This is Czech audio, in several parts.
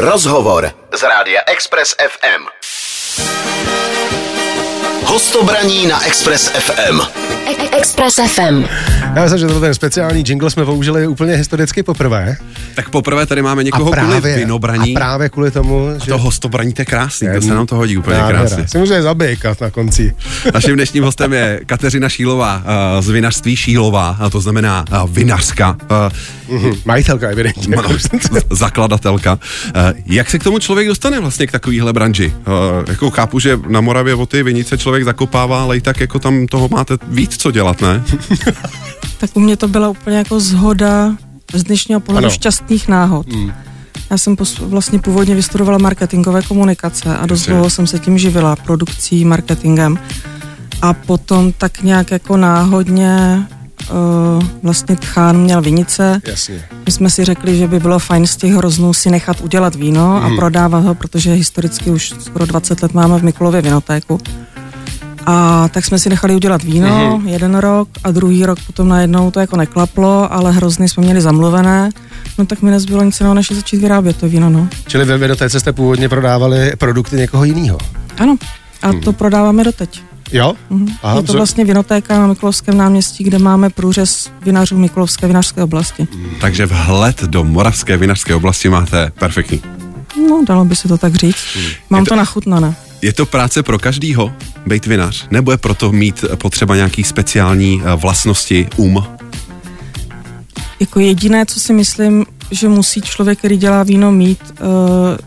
Rozhovor z rádia Express FM. Hostobraní na Express FM. Express FM. Já myslím, že to ten speciální jingle jsme použili úplně historicky poprvé. Tak poprvé tady máme někoho a právě, kvůli vinobraní. A právě kvůli tomu, že... To hostobraní, to je krásný, to se nám to hodí úplně Nádhera. krásně. Si může zabijkat na konci. Naším dnešním hostem je Kateřina Šílová uh, z vinařství Šílová, a to znamená uh, vinařka. Uh, mm-hmm. Majitelka, evidentně. No, zakladatelka. Uh, jak se k tomu člověk dostane vlastně k takovýhle branži? Uh, jako chápu, že na Moravě o ty vinice člověk zakopává, ale i tak jako tam toho máte víc co dělat, ne? tak u mě to byla úplně jako zhoda z dnešního pohledu ano. šťastných náhod. Mm. Já jsem pos- vlastně původně vystudovala marketingové komunikace a dost dlouho jsem se tím živila, produkcí, marketingem. A potom tak nějak jako náhodně uh, vlastně Tchán měl vinice. Jasně. My jsme si řekli, že by bylo fajn z těch hroznů si nechat udělat víno mm. a prodávat ho, protože historicky už skoro 20 let máme v Mikulově vinotéku. A tak jsme si nechali udělat víno mm-hmm. jeden rok a druhý rok potom najednou to jako neklaplo, ale hrozně jsme měli zamluvené. No tak mi nezbylo nic jiného, než začít vyrábět to víno, no. Čili ve Vinotéce jste původně prodávali produkty někoho jiného? Ano, a mm. to prodáváme doteď. Jo? Mm-hmm. Aha, je to vlastně vinotéka na Mikulovském náměstí, kde máme průřez vinařů Mikulovské vinařské oblasti. Mm. Takže vhled do moravské vinařské oblasti máte perfektní. No, dalo by se to tak říct. Mm. Mám to, to nachutnané. Je to práce pro každýho, být vinař? Nebo je proto mít potřeba nějaký speciální vlastnosti, um? Jako jediné, co si myslím, že musí člověk, který dělá víno, mít,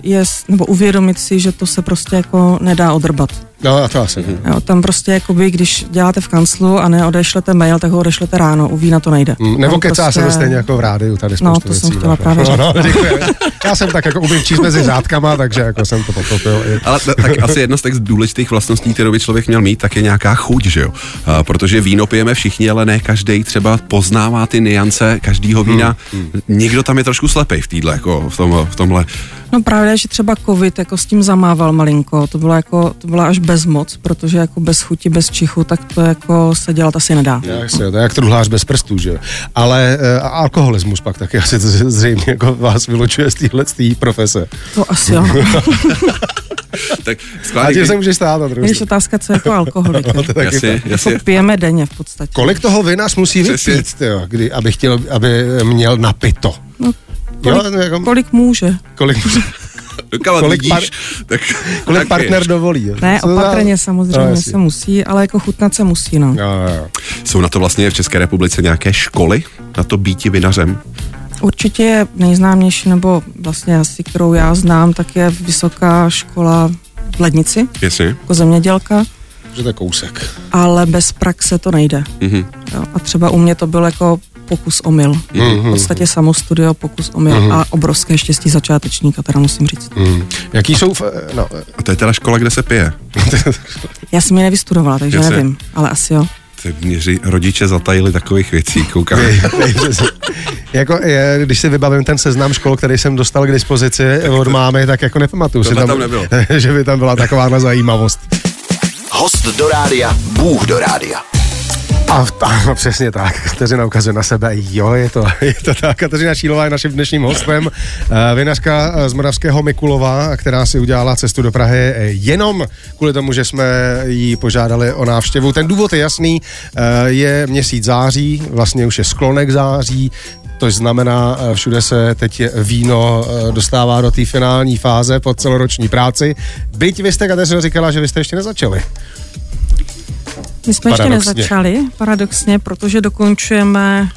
je, nebo uvědomit si, že to se prostě jako nedá odrbat. No, a to asi. Jo, tam prostě, jakoby, když děláte v kanclu a neodešlete mail, tak ho odešlete ráno, u vína to nejde. Mm, nebo kecá prostě... se stejně jako v rádiu, tady No, to věcí, jsem chtěla právě no, no, Já jsem tak jako umím číst mezi řádkama, takže jako jsem to pochopil. Ale tak asi jedna z těch důležitých vlastností, kterou by člověk měl mít, tak je nějaká chuť, že jo? A, protože víno pijeme všichni, ale ne každý třeba poznává ty niance každého vína. Hmm, hmm. Někdo tam je trošku slepej v týdle, jako v, tom, v tomhle. No právě, že třeba covid jako s tím zamával malinko, to bylo jako, to byla až bezmoc, protože jako bez chuti, bez čichu, tak to jako se dělat asi nedá. Jak se, to je jak truhlář bez prstů, že Ale uh, alkoholismus pak taky asi to zřejmě jako vás vylučuje z téhle profese. To asi jo. tak A tím se můžeš stát na druhou Je otázka, co je to alkoholik. no, to jasně, jasně. Jako pijeme denně v podstatě. Kolik toho vinař musí vypít, tyjo, kdy, aby, chtěl, aby měl napito? No, kolik, jo, jako... kolik může. Kolik může. Kolik, par, tak, kolik partner dovolí. Jo. Ne, opatrně samozřejmě no, se musí, ale jako chutnat se musí, no. Jo, jo. Jsou na to vlastně v České republice nějaké školy na to býti vinařem? Určitě je nejznámější, nebo vlastně asi, kterou já znám, tak je Vysoká škola v Lednici, Jasně. jako zemědělka. Že to je kousek. Ale bez praxe to nejde. Mm-hmm. Jo, a třeba u mě to byl jako pokus omyl. Mm-hmm. V podstatě samostudio, pokus omyl mm-hmm. a obrovské štěstí začátečníka, teda musím říct. Mm. Jaký jsou... V, no. A to je teda škola, kde se pije. Já jsem ji nevystudovala, takže Jasně. nevím, ale asi jo. Ty mě rodiče zatajili takových věcí, koukám. jako, je, když si vybavím ten seznam škol, který jsem dostal k dispozici tak od mámy, tak jako nepamatuju si tam, tam nebylo. že by tam byla taková zajímavost. Host do rádia, Bůh do rádia. A no, přesně tak, Kateřina ukazuje na sebe, jo, je to, je to tak. Kateřina Šílová je naším dnešním hostem, uh, vinařka z Moravského Mikulova, která si udělala cestu do Prahy eh, jenom kvůli tomu, že jsme ji požádali o návštěvu. Ten důvod je jasný, je měsíc září, vlastně už je sklonek září, to znamená, všude se teď víno dostává do té finální fáze po celoroční práci. Byť vy jste, Kateřino, říkala, že vy jste ještě nezačali. My jsme paradoxně. ještě nezačali, paradoxně, protože dokončujeme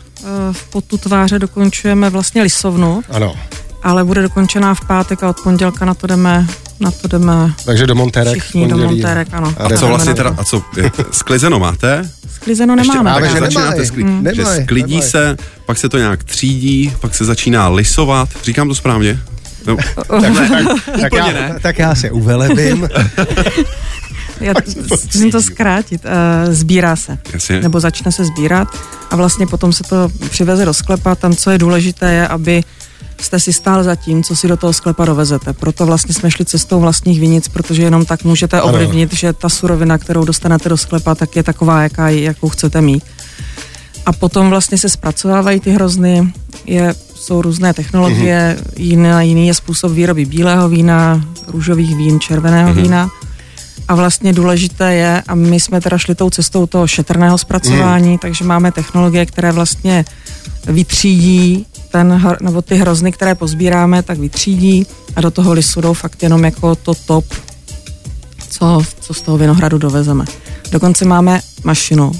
v potu tváře dokončujeme vlastně lisovnu. Ano. Ale bude dokončená v pátek a od pondělka na to jdeme na to jdeme Takže do Montérek všichni do Montérek, ano. A, a co vlastně teda, a co, sklizeno máte? Sklizeno nemáme. Ještě, ale že začínáte skli, hmm. že sklidí nemaj. se, pak se to nějak třídí, pak se začíná lisovat. Říkám to správně? No. tak, tak, tak, já, tak já se uvelebím. Já zkusím to zkrátit. Uh, sbírá se. Jasně. Nebo začne se sbírat a vlastně potom se to přiveze do sklepa. Tam, co je důležité, je, aby jste si stál za tím, co si do toho sklepa dovezete. Proto vlastně jsme šli cestou vlastních vinic, protože jenom tak můžete ovlivnit, že ta surovina, kterou dostanete do sklepa, tak je taková, jaká, jakou chcete mít. A potom vlastně se zpracovávají ty hrozny. Je jsou různé technologie, mm-hmm. jiný, jiný je způsob výroby bílého vína, růžových vín, červeného mm-hmm. vína. A vlastně důležité je, a my jsme teda šli tou cestou toho šetrného zpracování, mm. takže máme technologie, které vlastně vytřídí ten, nebo ty hrozny, které pozbíráme, tak vytřídí a do toho lisu jdou fakt jenom jako to top, co, co z toho vinohradu dovezeme. Dokonce máme mašinu,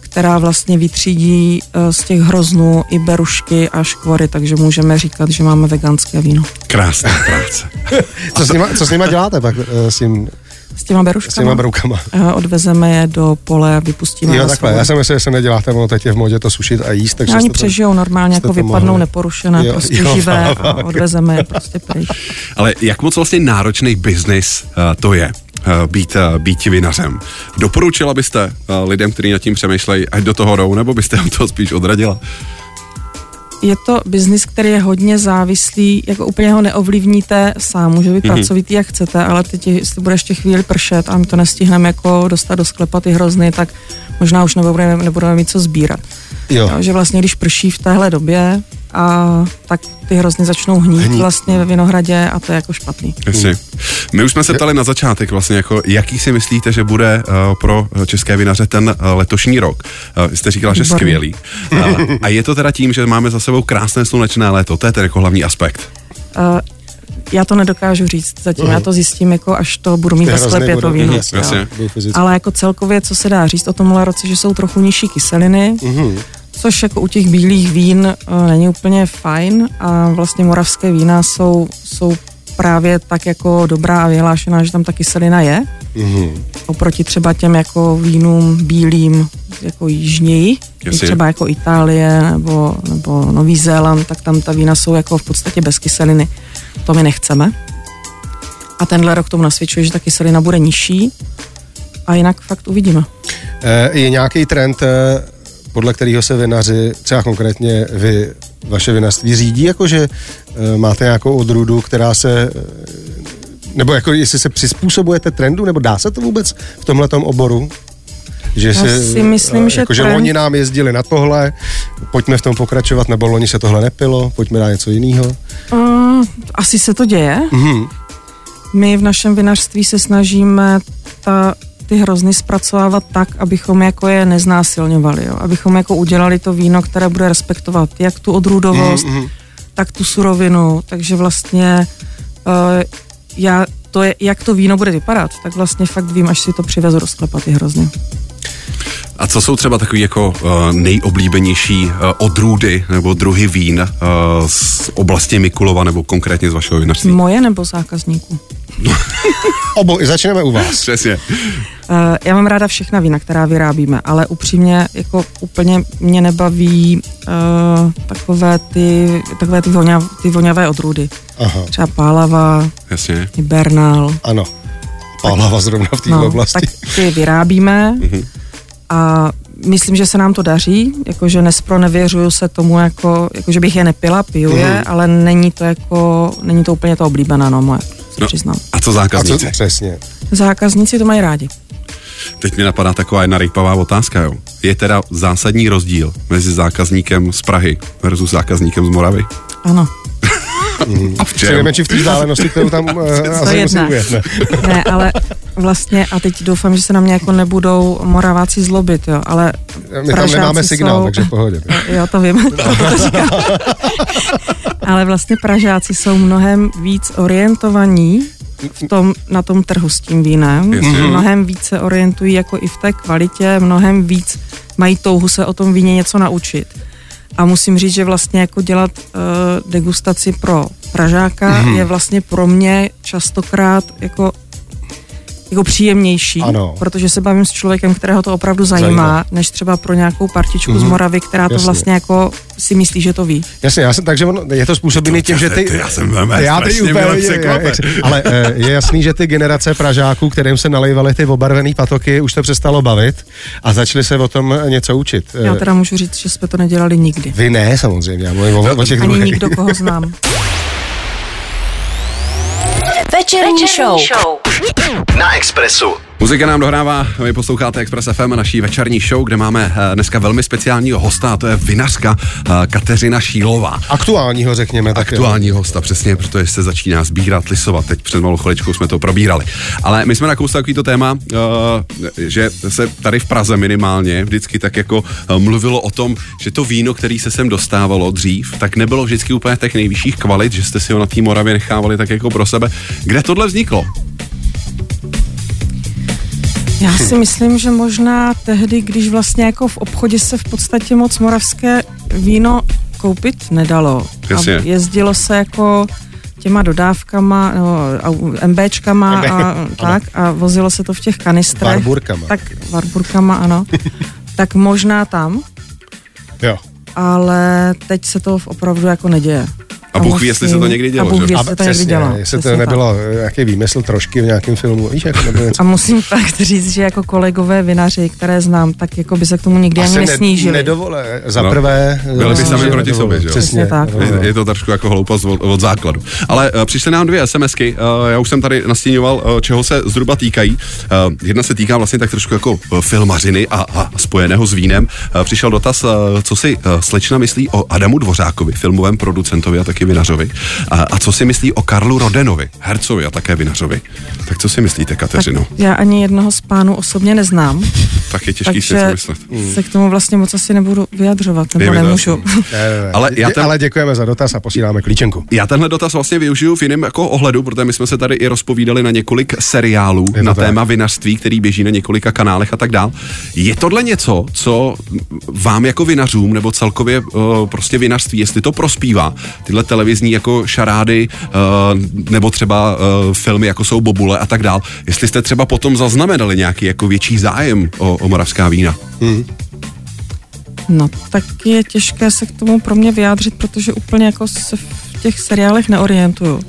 která vlastně vytřídí eh, z těch hroznů i berušky a škvory, takže můžeme říkat, že máme veganské víno. Krásná práce. co, s nima, co s nima děláte pak eh, s tím s těma beruškama. S těma beroukama. Odvezeme je do pole a vypustíme Jo, takhle. Já jsem myslel, že se neděláte, ono teď je v modě to sušit a jíst. Takže oni to, přežijou normálně, jako vypadnou mohli. neporušené, jo, prostě jo, živé a odvezeme je prostě pryč. Ale jak moc vlastně náročný biznis uh, to je? Uh, být, uh, být vinařem. Doporučila byste lidem, kteří nad tím přemýšlejí, ať do toho jdou, nebo byste to spíš odradila? Je to biznis, který je hodně závislý, jako úplně ho neovlivníte sám, může být mm-hmm. pracovitý, jak chcete, ale teď, jestli bude ještě chvíli pršet a my to nestihneme jako dostat do sklepa ty hrozny, tak možná už nebudeme, nebudeme mít co sbírat. Jo. Jo, že vlastně, když prší v téhle době, a tak ty hrozny začnou hnít, hnít. vlastně ve vinohradě a to je jako špatný. Jasně. My už jsme se ptali na začátek vlastně, jako jaký si myslíte, že bude uh, pro české vinaře ten uh, letošní rok? Uh, jste říkala, že skvělý. Uh, a je to teda tím, že máme za sebou krásné slunečné léto, to je ten jako hlavní aspekt. Uh, já to nedokážu říct zatím, uh-huh. já to zjistím, jako až to budu mít ve sklepě to víno. Uh-huh. Ale jako celkově, co se dá říct o tomhle roce, že jsou trochu nižší kyseliny, uh-huh což jako u těch bílých vín uh, není úplně fajn a vlastně moravské vína jsou, jsou právě tak jako dobrá a vyhlášená, že tam ta kyselina je. Mm-hmm. Oproti třeba těm jako vínům bílým jako jižněji, třeba jako Itálie nebo, nebo Nový Zéland, tak tam ta vína jsou jako v podstatě bez kyseliny. To my nechceme. A tenhle rok tomu nasvědčuje, že ta kyselina bude nižší a jinak fakt uvidíme. Eh, je nějaký trend eh, podle kterého se vinaři, třeba konkrétně vy, vaše vinařství řídí, jakože e, máte nějakou odrůdu, která se, e, nebo jako jestli se přizpůsobujete trendu, nebo dá se to vůbec v tomhle oboru? Že Já si myslím, e, že jako, trend... že loni nám jezdili na tohle, pojďme v tom pokračovat, nebo loni se tohle nepilo, pojďme na něco jiného? Uh, asi se to děje. Mm-hmm. My v našem vinařství se snažíme ta ty hrozny zpracovávat tak, abychom jako je neznásilňovali, jo? abychom jako udělali to víno, které bude respektovat jak tu odrůdovost, mm-hmm. tak tu surovinu, takže vlastně uh, já to je, jak to víno bude vypadat, tak vlastně fakt vím, až si to přivezu do sklepa ty hrozny. A co jsou třeba takový jako uh, nejoblíbenější uh, odrůdy nebo druhy vín uh, z oblasti Mikulova nebo konkrétně z vašeho vinařství? Moje nebo zákazníků? Obo, začneme u vás. Přesně. Uh, já mám ráda všechna vína, která vyrábíme, ale upřímně jako úplně mě nebaví uh, takové ty, takové ty, voňav, ty voňavé odrůdy. Aha. Třeba pálava, Jasně. Bernal. Ano, pálava zrovna v této no, oblasti. Tak ty vyrábíme mhm. A myslím, že se nám to daří, jakože nespro nevěřuju se tomu, jako, jako že bych je nepila, piju je, mm. ale není to jako, není to úplně to oblíbená, no moje, se no, přiznám. A co zákazníci? A co, přesně. Zákazníci to mají rádi. Teď mi napadá taková jedna rejpavá otázka, jo. Je teda zásadní rozdíl mezi zákazníkem z Prahy versus zákazníkem z Moravy? Ano. Mm. A v čem? v té vzdálenosti, kterou tam uh, to jedna. Ne? ne, ale vlastně, a teď doufám, že se na mě jako nebudou moraváci zlobit, jo, ale My tam nemáme signál, jsou, takže pohodě. Jo, to vím, to, to ale vlastně Pražáci jsou mnohem víc orientovaní v tom, na tom trhu s tím vínem. Mm-hmm. Mnohem víc se orientují jako i v té kvalitě, mnohem víc mají touhu se o tom víně něco naučit. A musím říct, že vlastně jako dělat uh, degustaci pro Pražáka mm-hmm. je vlastně pro mě častokrát jako jako příjemnější, ano. protože se bavím s člověkem, kterého to opravdu zajímá, zajímá. než třeba pro nějakou partičku mm-hmm. z mhm. Moravy, která Jasně. to vlastně jako si myslí, že to ví. Jasně, já jsem, takže on, je to způsobený tím, že ty... ty já jsem velmi já ty úplně, je, Ale eh, je jasný, že ty generace Pražáků, kterým se nalejvaly ty obarvené patoky, už to přestalo bavit a začali se o tom něco učit. Já teda můžu říct, že jsme to nedělali nikdy. Vy ne, samozřejmě, já mluvím o, o těch Ani nikdo, koho znám. Večerní, Večerní show. show. Na Expressu. Muzika nám dohrává, vy posloucháte Express FM, naší večerní show, kde máme eh, dneska velmi speciálního hosta, a to je vinařka eh, Kateřina Šílová. Aktuálního, řekněme. Tak Aktuální hosta, přesně, protože se začíná sbírat, lisovat. Teď před malou chviličkou jsme to probírali. Ale my jsme nakousli takovýto téma, eh, že se tady v Praze minimálně vždycky tak jako mluvilo o tom, že to víno, který se sem dostávalo dřív, tak nebylo vždycky úplně těch nejvyšších kvalit, že jste si ho na té Moravě nechávali tak jako pro sebe. Kde tohle vzniklo? Já si myslím, že možná tehdy, když vlastně jako v obchodě se v podstatě moc moravské víno koupit nedalo. Jasně. A jezdilo se jako těma dodávkama, no, MBčkama a tak a vozilo se to v těch kanistrech. Varburkama. Tak Varburkama, ano. tak možná tam. Jo. Ale teď se to opravdu jako neděje. A Bůh ví, jestli se to někdy dělo, a Bůh že? ví, A jestli to přesně, někdy dělá. jestli to nebylo nějaký výmysl trošky v nějakém filmu, víš, jako nebo něco. A musím fakt říct, že jako kolegové vinaři, které znám, tak jako by se k tomu nikdy ani Asi nesnížili. Ne, nedovole, za No. prvé... Byli by no, sami proti sobě, že jo? Přesně. Tak. Je, je to trošku jako hloupost od, od základu. Ale uh, přišly nám dvě SMSky, uh, já už jsem tady nastíňoval, uh, čeho se zhruba týkají. Uh, jedna se týká vlastně tak trošku jako uh, filmařiny a, a spojeného s vínem. Uh, přišel dotaz, uh, co si uh, slečna myslí o Adamu Dvořákovi, filmovém producentovi a taky vinařovi. Uh, a co si myslí o Karlu Rodenovi, hercovi a také vinařovi. Tak co si myslíte, Kateřino? Tak, Já ani jednoho z pánů osobně neznám, tak je těžký si myslet. se k tomu vlastně moc asi nebudu vyjadřovat, nebo to nemůžu. Ne, ne, ne. Ale já ten- ale děkujeme za dotaz a posíláme klíčenku. Já tenhle dotaz vlastně využiju v jiném jako ohledu, protože my jsme se tady i rozpovídali na několik seriálů na tak. téma vinařství, který běží na několika kanálech a tak dál. Je tohle něco, co vám jako vinařům nebo celkově uh, prostě vinařství, jestli to prospívá, tyhle televizní jako šarády uh, nebo třeba uh, filmy jako jsou Bobule a tak dál, jestli jste třeba potom zaznamenali nějaký jako větší zájem o, o moravská vína. No, tak je těžké se k tomu pro mě vyjádřit, protože úplně jako se v těch seriálech neorientuju.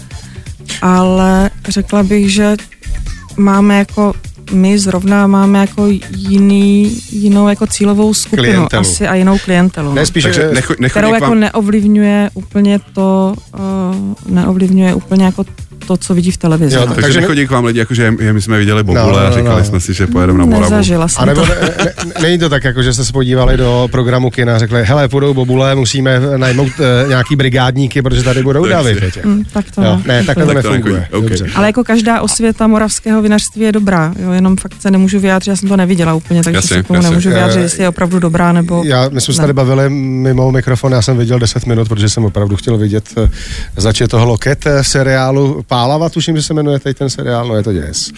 Ale řekla bych, že máme jako my zrovna máme jako jiný, jinou jako cílovou skupinu Klientelu. asi a jinou klientelu. Ne, spíš, Takže že- necho, nechodí kterou k jako vám, neovlivňuje úplně to, uh, neovlivňuje úplně jako to, co vidí v televizi. Jo, no. takže Takže ne- nechodí k vám lidi, jako že je- my jsme viděli Bobule No, no, a no, říkali no. jsme si, že pojedeme na Moravu. Nezažila jsem A nebo to. ne, ne, není to tak, jako že jste se podívali do programu kina a řekli, hele, půjdou bobule, musíme najmout uh, nějaký brigádníky, protože tady budou Tak davy. Mm, tak to Jo, ne, takhle to Tak to nefunguje. nechodí, ok. Dobře. Ale jako každá osvěta moravského vinařství je dobrá, jo, jenom fakt se nemůžu vyjádřit, já jsem to neviděla úplně, takže Jasně, se k tomu jasně. nemůžu vyjádřit, jestli je opravdu dobrá nebo... Já, my jsme se tady bavili mimo mikrofon, já jsem viděl 10 minut, protože jsem opravdu chtěl vidět eh, zač je toho loket eh, seriálu Pálava, tuším, že se jmenuje teď ten seriál, no je to děs.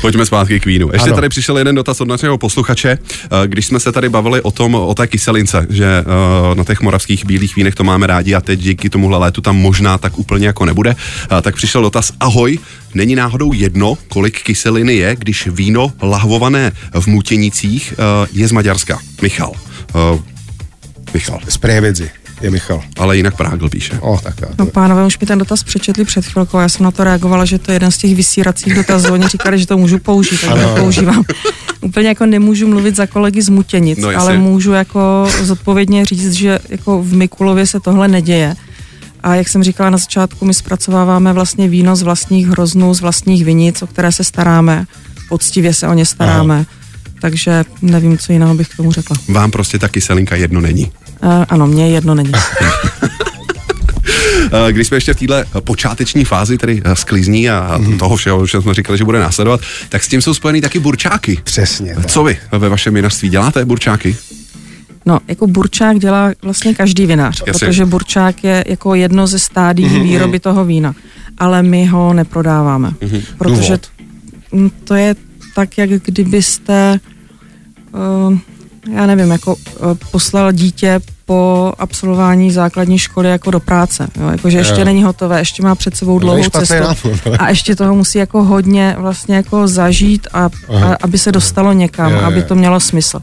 Pojďme zpátky k vínu. Ještě Ano. tady přišel jeden dotaz od našeho posluchače, eh, když jsme se tady bavili o tom, o té kyselince, že eh, na těch moravských bílých vínech to máme rádi a teď díky tomuhle létu tam možná tak úplně jako nebude. Tak přišel dotaz, ahoj, není náhodou jedno, kolik kyseliny je, když víno lahvované v Mutěnicích eh, je z Maďarska? Michal. Eh, Michal. Z Prievidzi je Michal. Ale jinak Prágl píše. O, tak já. No pánové už mi ten dotaz přečetli před chvilkou, já jsem na to reagovala, že to je jeden z těch vysíracích dotazů, oni říkali, že to můžu použít, tak to používám. Úplně jako nemůžu mluvit za kolegy z Mutěnic, No, ale můžu jako zodpovědně říct, že jako v Mikulově se tohle neděje. A jak jsem říkala na začátku, my zpracováváme vlastně víno z vlastních hroznů, z vlastních vinic, o které se staráme, poctivě se o ně staráme. Aha. Takže nevím, co jiného bych k tomu řekla. Vám prostě ta kyselinka jedno není. Uh, ano, mně jedno není. Eh, Když jsme ještě v téhle počáteční fázi, tedy eh, sklizní a Mhm. toho všeho, co jsme říkali, že bude následovat, tak s tím jsou spojený taky burčáky. Přesně. tak. Co vy ve vašem vinařství děláte burčáky? No, jako burčák dělá vlastně každý vinař, Jasně. protože burčák je jako jedno ze stádí Mhm, výroby toho vína, ale my ho neprodáváme, protože Důvod? mm, to je tak, jak kdybyste, uh, já nevím, jako uh, poslal dítě po absolvování základní školy jako do práce, jo? Jako, že ještě Jo. není hotové, ještě má před sebou To není dlouhou cestu a ještě toho musí jako hodně vlastně jako zažít a, a aby se dostalo někam, Jo, jo, aby to mělo smysl.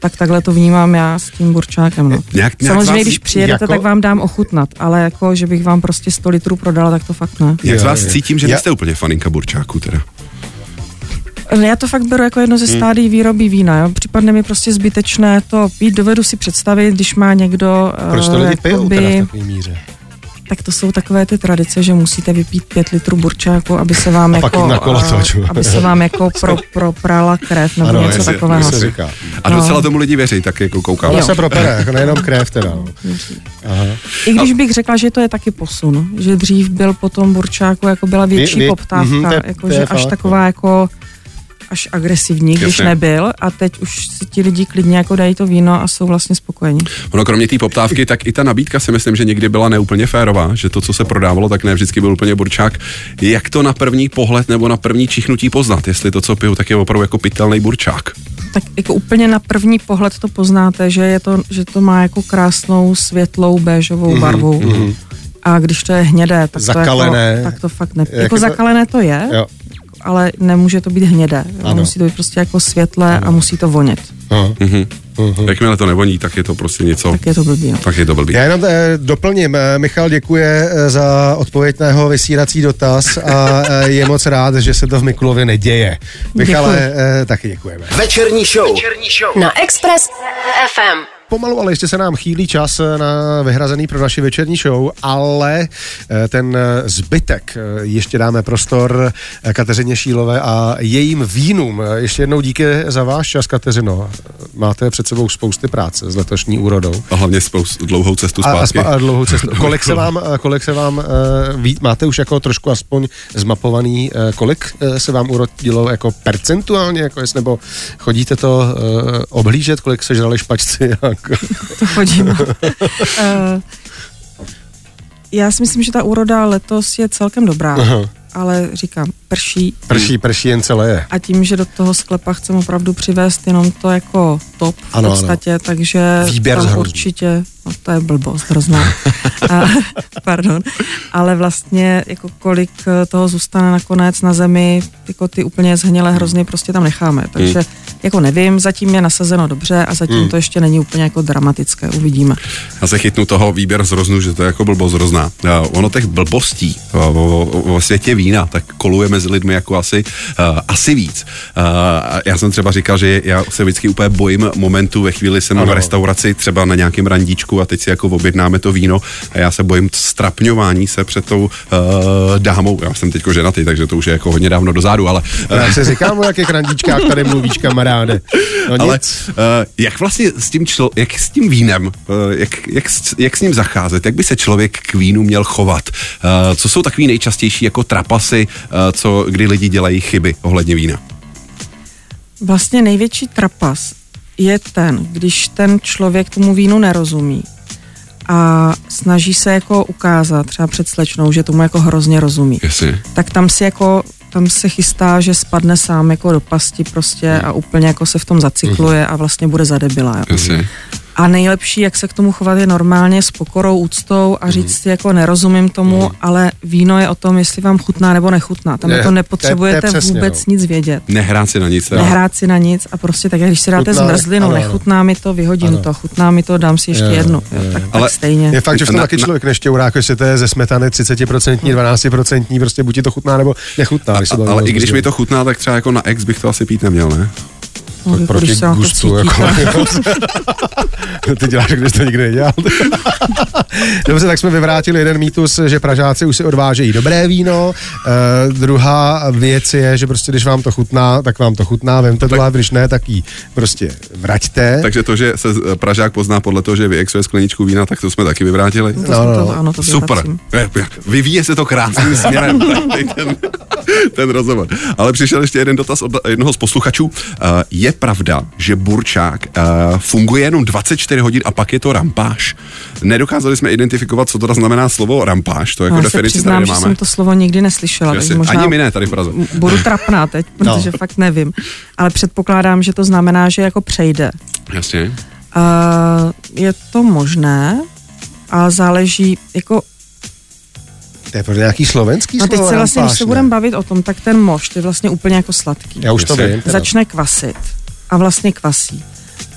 Tak takhle to vnímám já s tím burčákem. No. Nějak- nějak Samozřejmě, vás- když přijedete, jako- tak vám dám ochutnat, ale jako, že bych vám prostě 100 litrů prodala, tak to fakt ne. Jak z vás cítím, že Já- nejste úplně faninka burčáků teda. Já to fakt beru jako jedno ze Hmm. stádí výroby vína. Jo. Připadne mi prostě zbytečné to pít. Dovedu si představit, když má někdo... Proč to eh, lidi pijou teda v takové míře? Tak to jsou takové ty tradice, že musíte vypít pět litrů burčáku, aby se vám A jako, na kolo, a, aby se vám jako pro, proprala krev nebo Ano, něco jestli- takového. se říká. A docela tomu lidi věří, tak jako koukám. Ale Jo. se propere, jako nejenom krev teda. no. Aha. I když bych řekla, že to je taky posun, že dřív byl po tom burčáku, jako byla větší Vy- vy- poptávka, je- jako, že až fakt, taková jako až agresivní, když Jasně. nebyl a teď už si ti lidi klidně jako dají to víno a jsou vlastně spokojení. Ono kromě té poptávky, tak i ta nabídka si myslím, že někdy byla neúplně férová, že to, co se prodávalo, tak ne vždycky byl úplně burčák. Jak to na první pohled nebo na první čichnutí poznat, jestli to, co piju, tak je opravdu jako pitelný burčák? Tak jako úplně na první pohled to poznáte, že, je to, že to má jako krásnou světlou béžovou Mhm, barvu. A když to je hnědé, tak Zakalené. to, jako, tak to fakt ne. Jak Jako je to- zakalené to je, Jo. Ale nemůže to být hnědé. Ano. Musí to být prostě jako světlé a musí to vonět. Aha. Mhm. Jakmile to nevoní, tak je to prostě něco, Tak je to blbý. No. tak je to blbý. Já jenom eh, doplním. Eh, Michal děkuje eh, za odpověď na jeho vysírací dotaz a eh, je moc rád, že se to v Mikulově neděje. Michale, eh, taky děkujeme. Večerní show. Na Express FM. Pomalu, ale ještě se nám chýlí čas eh, na vyhrazený pro naši večerní show, ale eh, ten eh, zbytek ještě dáme prostor Kateřině Šílové a jejím vínům. Ještě jednou díky za váš čas, Kateřino. Máte před sebou spousty práce s letošní úrodou. A hlavně spoustu dlouhou cestu A, a, zpátky. spa- a dlouhou cestu. Kolik se vám, kolik se vám ví, máte už jako trošku aspoň zmapovaný, kolik se vám urodilo jako percentuálně, jako jest, nebo chodíte to obhlížet, kolik se žrali špačci? Jako, to chodím. Eh, Já si myslím, že ta úroda letos je celkem dobrá, Aha. ale říkám, prší prší, prší jen celé je. a tím, že do toho sklepa chcem opravdu přivést jenom to jako top v Ano, ano. podstatě, takže Výběr tam určitě, no to je blbost hrozná, a, pardon, ale vlastně jako kolik toho zůstane nakonec na zemi, jako ty úplně zhnilé hrozny prostě tam necháme, takže Hmm. Jako nevím, zatím je nasazeno dobře a zatím to ještě není úplně jako dramatické, uvidíme. Já se chytnu toho výběr z roznu, že to je jako blbost hrozná. A Ono těch blbostí o, o, o světě vína tak koluje mezi lidmi jako asi, uh, asi víc. Uh, já jsem třeba říkal, že já se vždycky úplně bojím momentu, ve chvíli jsem Ano. v restauraci, třeba na nějakém randíčku a teď si jako objednáme to víno a já se bojím strapňování se před tou uh, dámou. Já jsem teďko ženatý, takže to už je jako hodně dávno dozadu, ale uh, Já se říkám, o jakých randíčkách tady mluvíš, kamaráde. No ale nic. uh, jak vlastně s tím, člo, jak s tím vínem, uh, jak, jak, s- jak s ním zacházet, jak by se člověk k vínu měl chovat? Uh, co jsou takový nejčastější jako trapasy, uh, co, kdy lidi dělají chyby ohledně vína? Vlastně největší trapas je ten, když ten člověk tomu vínu nerozumí a snaží se jako ukázat třeba před slečnou, že tomu jako hrozně rozumí. Jasně. Tak tam si jako tam se chystá, že spadne sám jako do pasti prostě a úplně jako se v tom zacykluje a vlastně bude zadebila. jo. A nejlepší, jak se k tomu chovat, je normálně s pokorou, úctou a říct si jako nerozumím tomu, ale víno je o tom, jestli vám chutná nebo nechutná. Tam Ne, jako to je- nepotřebujete to je přesně, vůbec no. nic vědět Nehrát si na nic. teda. nehrát si na nic a prostě tak, když si dáte Chutná, zmrzlinu, ano, ano. nechutná mi to, vyhodím Ano. to, chutná mi to, dám si ještě Jo, jednu. jo, Jo, tak, Ale tak stejně. Je fakt, že v tom Na- taky člověk nešťourá, jestli to je ze smetany 30%, 12%, prostě buď ti to chutná nebo nechutná. A, ale i když mi to chutná, tak třeba jako na ex bych to asi pít neměl, ne? No, tak jako proti když se gustu, jako, Ty děláš, když to nikdy nedělal. Dobře, tak jsme vyvrátili jeden mýtus, že Pražáci už si odvážejí dobré víno. Uh, druhá věc je, že prostě když vám to chutná, tak vám to chutná, vemte to, a když ne, tak ji prostě vraťte. Takže to, že se eh, Pražák pozná podle toho, že vyexuje skleničku vína, tak to jsme taky vyvrátili. To, no, no, to, ano, to Super. vyvracím. Je- Vyvíje se to krásným směrem. Tady ten, rozhovor. Ale přišel ještě jeden dotaz od jednoho z posluchačů. Uh, je pravda, že burčák uh, funguje jenom 24 hodin a pak je to rampáž? Nedokázali jsme identifikovat, co to teda znamená slovo rampáž. To jako Já se definici tady přiznám, že nemáme. jsem to slovo nikdy neslyšela, Jasně. možná Ani my ne tady v Praze. budu trapná teď, No. protože fakt nevím. Ale předpokládám, že to znamená, že jako přejde. Jasně. Uh, je to možné a záleží, jako To je pro nějaký slovenský No teď se vlastně, když se budeme bavit o tom, tak ten mošt je vlastně úplně jako sladký. Já už to vím. Začne kvasit a vlastně kvasí.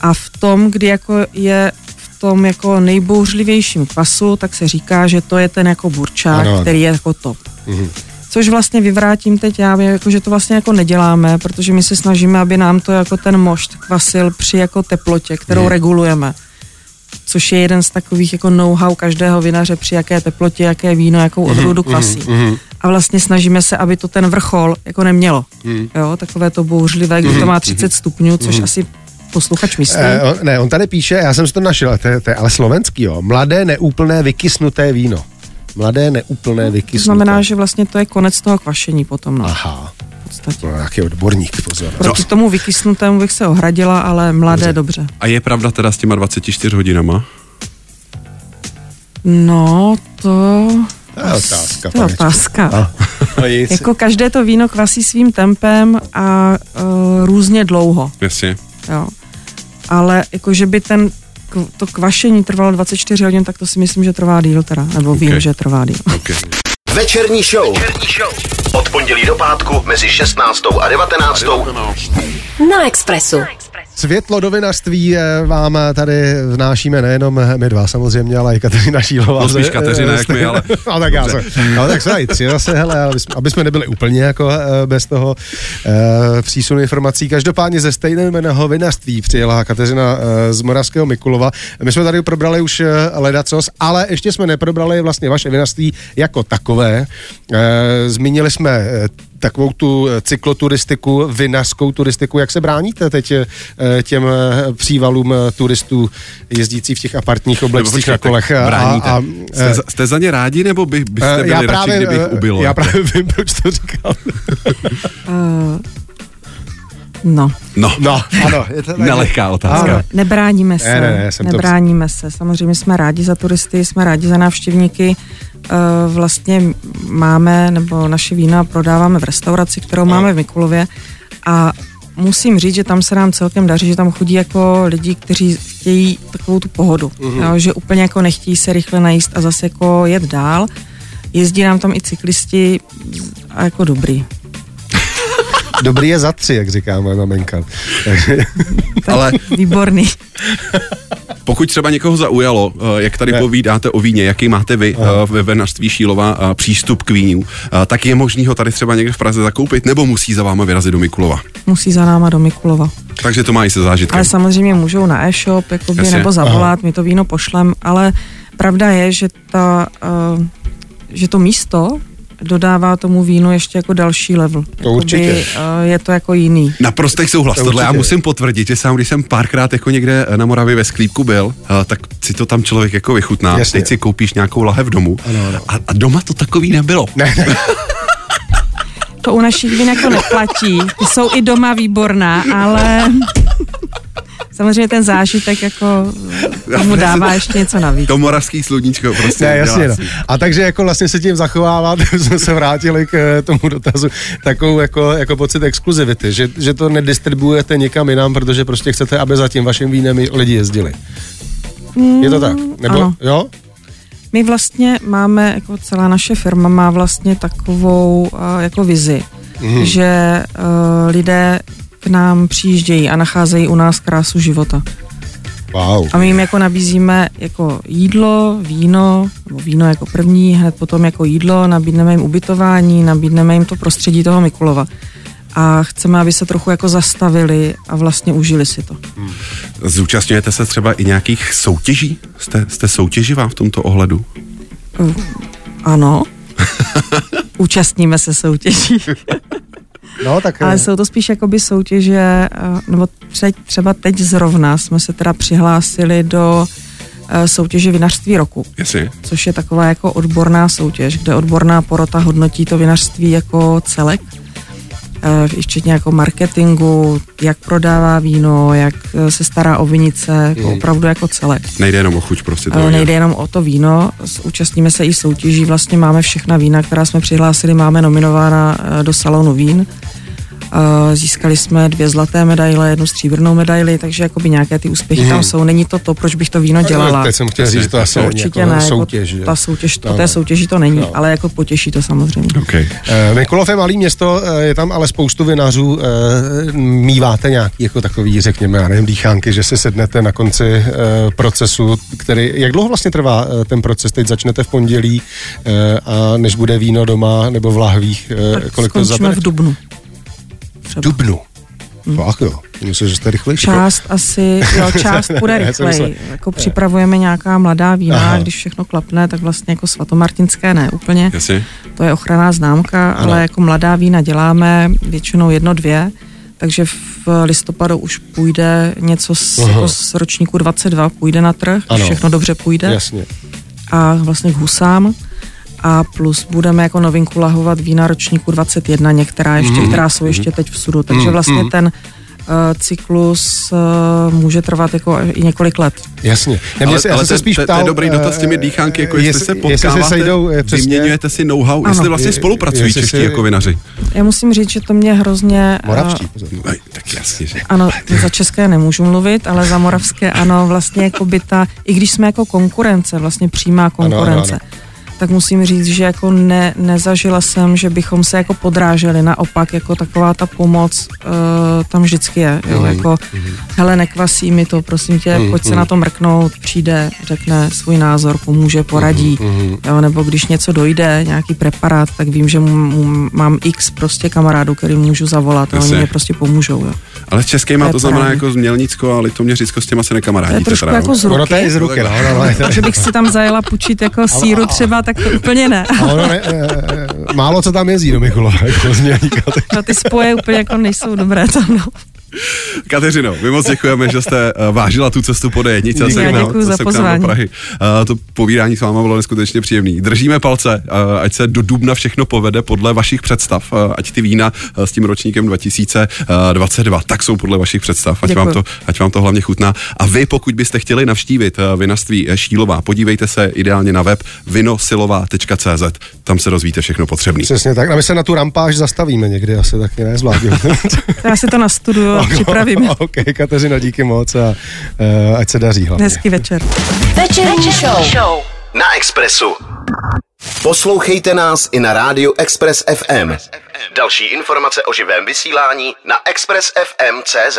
A v tom, kdy jako je v tom jako nejbouřlivějším kvasu, tak se říká, že to je ten jako burčák, Ano, ano. který je jako top. Mhm. Což vlastně vyvrátím teď já, jako, že to vlastně jako neděláme, protože my se snažíme, aby nám to jako ten mošt kvasil při jako teplotě, kterou Mhm. regulujeme. Což je jeden z takových jako know-how každého vinaře, při jaké teplotě, jaké víno, jakou odrůdu kvasí. Mm-hmm. A vlastně snažíme se, aby to ten vrchol jako nemělo. Mm. Jo, takové to bouřlivé, když mm-hmm. to má 30 stupňů, což mm-hmm. asi posluchač myslí. Eh, ne, on tady píše, já jsem si to našel, to je, to je ale slovenský, jo. Mladé, neúplné, vykysnuté víno. Mladé, neúplné, vykysnuté. To znamená, že vlastně to je konec toho kvašení potom. No. Aha. No, nějaký odborník, pozor. Proti no. tomu vykysnutému bych se ohradila, ale mladé dobře. dobře. A je pravda teda s těma 24 hodinama? No, to... To je otázka. To je otázka. A, jako každé to víno kvasí svým tempem a uh, různě dlouho. Jasně. Jo. Ale jako, že by ten to kvašení trvalo 24 hodin, tak to si myslím, že trvá díl teda, nebo okay. vím, že trvá díl. Okay. Večerní show. Večerní show. Od pondělí do pátku mezi 16. a 19. Na Expressu. Na Expressu. Světlo do vinařství eh, vám tady vnášíme nejenom my dva samozřejmě, ale i Kateřina Šílová. No spíš Kateřina, jak my, ale... no tak já se, no tak se tři zase, hele, aby jsme nebyli úplně jako eh, bez toho uh, přísunu informací. Každopádně ze stejného vinařství přijela Kateřina uh, z Moravského Mikulova. My jsme tady probrali už uh, ledacos, ale ještě jsme neprobrali vlastně vaše vinařství jako takové. Uh, zmínili jsme takovou tu eh, cykloturistiku, vinařskou turistiku. Jak se bráníte teď eh, těm eh, přívalům turistů jezdící v těch apartních oblecích na kolech? A, a, jste, jste za ně rádi, nebo by, byste byli já právě, radši, kdybych ubilo? Já právě vím, proč to říkal. No. No, no ano. Je to Nelehká otázka. Ano, nebráníme se. Ne, ne, ne, nebráníme to... se. Samozřejmě jsme rádi za turisty, jsme rádi za návštěvníky. E, vlastně máme, nebo naše vína prodáváme v restauraci, kterou máme v Mikulově a musím říct, že tam se nám celkem daří, že tam chodí jako lidi, kteří chtějí takovou tu pohodu, mm-hmm. jo, že úplně jako nechtějí se rychle najíst a zase jako jet dál. Jezdí nám tam i cyklisti a jako dobrý. Dobrý je za tři, jak říká moje maminka. Ale výborný. Pokud třeba někoho zaujalo, eh, jak tady ne. povídáte o víně, jaký máte vy Aha. Eh, ve venařství Šílova eh, přístup k vínu, tak je možný ho tady třeba někde v Praze zakoupit, nebo musí za váma vyrazit do Mikulova? Musí za náma do Mikulova. Takže to mají se zážitkem. Ale samozřejmě můžou na e-shop, jakoby, nebo zavolat, Aha. my to víno pošlem, ale pravda je, že, ta, uh, že to místo, dodává tomu vínu ještě jako další level. To Jakoby, určitě. Uh, je to jako jiný. Naprostý souhlas. To Tohle já musím potvrdit, že sám, když jsem párkrát jako někde na Moravě ve sklípku byl, uh, tak si to tam člověk jako vychutná. Jasně. Teď si koupíš nějakou lahev domů. Ano, ano. A, a doma to takový nebylo. Ne, ne. To u našich vín jako neplatí. Ty jsou i doma výborná, ale samozřejmě ten zážitek jako tomu dává ještě něco navíc. To moravský sluníčko prostě. Ne, jasně, no. A takže jako vlastně se tím zachovává, jsme se vrátili k eh, tomu dotazu, takovou jako, jako pocit exkluzivity, že, že to nedistribuujete někam jinam, protože prostě chcete, aby za tím vaším vínem lidi jezdili. Mm, Je to tak? Nebo ano. jo? My vlastně máme, jako celá naše firma má vlastně takovou uh, jako vizi, mm. že uh, lidé k nám přijíždějí a nacházejí u nás krásu života. Wow. A my jim jako nabízíme jako jídlo, víno, nebo víno jako první, hned potom jako jídlo, nabídneme jim ubytování, nabídneme jim to prostředí toho Mikulova. A chceme, aby se trochu jako zastavili a vlastně užili si to. Hmm. Zúčastňujete se třeba i nějakých soutěží? Jste, jste soutěživá v tomto ohledu? Uh, ano. Účastníme se soutěží. No, tak... Ale jsou to spíš jakoby soutěže, eh, nebo třeba teď zrovna jsme se teda přihlásili do eh, soutěže vinařství roku. Jasně. Což je taková jako odborná soutěž, kde odborná porota hodnotí to vinařství jako celek Eh, včetně jako marketingu, jak prodává víno, jak eh, se stará o vinice, mm. opravdu jako celek. Nejde jenom o chuť prostě to Nejde jenom o to víno, účastníme se i soutěží, vlastně máme všechna vína, která jsme přihlásili, máme nominována eh, do salonu vín Získali jsme dvě zlaté medaile, jednu stříbrnou medaili, takže jakoby nějaké ty úspěchy mm. tam mhm. jsou. Není to to, proč bych to víno dělala. Teď jsem chtěl říct, to asi určitě jako ne. Soutěž, jako ta soutěž, to té soutěži to není, no. ale jako potěší to samozřejmě. Okay. Uh, Mikulov je malý město, uh, je tam ale spoustu vinařů. Uh, míváte nějaký jako takový, řekněme, já nevím, dýchánky, že se sednete na konci uh, procesu, který, jak dlouho vlastně trvá uh, ten proces? Teď začnete v pondělí uh, a než bude víno doma nebo v lahvích, uh, kolik to zabere? v Dubnu třeba. Dubnu. Hmm. Fakt jo. Myslím, že jste rychlejší. Část asi, jo, část bude rychleji. Jako připravujeme nějaká mladá vína, Aha. když všechno klapne, tak vlastně jako svatomartinské ne úplně. Jasně. To je ochranná známka, ano. ale jako mladá vína děláme většinou jedno, dvě takže v listopadu už půjde něco z, jako z ročníku 22, půjde na trh, ano. všechno dobře půjde. Jasně. A vlastně k husám. A plus budeme jako novinku lahovat vína ročníku 21, některá ještě, mm. která jsou ještě teď v sudu. Takže mhm. vlastně ten Eh, cyklus uh, může trvat jako i několik let. Jasně. Já ale, ale se spíš ptal, to je dobrý dotaz s těmi dýchánky, jako jestli, jestli se potkáváte, jestli se sejdou, přesně, vyměňujete si know-how, ano. jestli vlastně spolupracují jestli čeští si... jako vinaři. Já musím říct, že to mě hrozně... Moravští. Uh, tak jasně, že. Ano, za české nemůžu mluvit, ale za moravské ano, vlastně jako by ta, i když jsme jako konkurence, vlastně přímá konkurence, ano, ano, ano tak musím říct, že jako ne, nezažila jsem, že bychom se jako podráželi, naopak jako taková ta pomoc uh, tam vždycky je, jo, mm, jako mm. hele nekvasí mi to, prosím tě, mm, pojď mm. se na to mrknout, přijde, řekne svůj názor, pomůže, poradí, mm, jo, nebo když něco dojde, nějaký preparát, tak vím, že mu, mu, mám x prostě kamarádů, který můžu zavolat a oni mě prostě pomůžou, jo. Ale s českýma to, to znamená právě. jako Změlnicko a Litoměřicko s těma se nekamarádíte. To je trošku jako z ruky. Ono to je z ruky, no, no, no, že bych si tam zajela pučit jako síru třeba, tak to úplně ne. A ono ne, málo co tam jezdí do Mikulova, jako Změlníka. No ty spoje úplně jako nejsou dobré tam, no. Kateřino, my moc děkujeme, že jste uh, vážila tu cestu po D1 se děkuji za pozvání. do Prahy. Uh, to povídání s váma bylo neskutečně příjemný. Držíme palce, uh, ať se do dubna všechno povede podle vašich představ, uh, ať ty vína s tím ročníkem 2022 tak jsou podle vašich představ, ať vám, to, ať vám to hlavně chutná. A vy, pokud byste chtěli navštívit vinařství Šílová, podívejte se ideálně na web vinosilová.cz, tam se dozvíte všechno potřebné. Přesně tak, a my se na tu rampáž zastavíme někdy, asi taky ne, zvládně. Já si to nastuduju připravím. OK, Kateřina, díky moc a uh, ať se daří hlavně. Hezký večer. Večerní show. show. Na Expressu. Poslouchejte nás i na rádiu Express FM. Další informace o živém vysílání na expressfm.cz.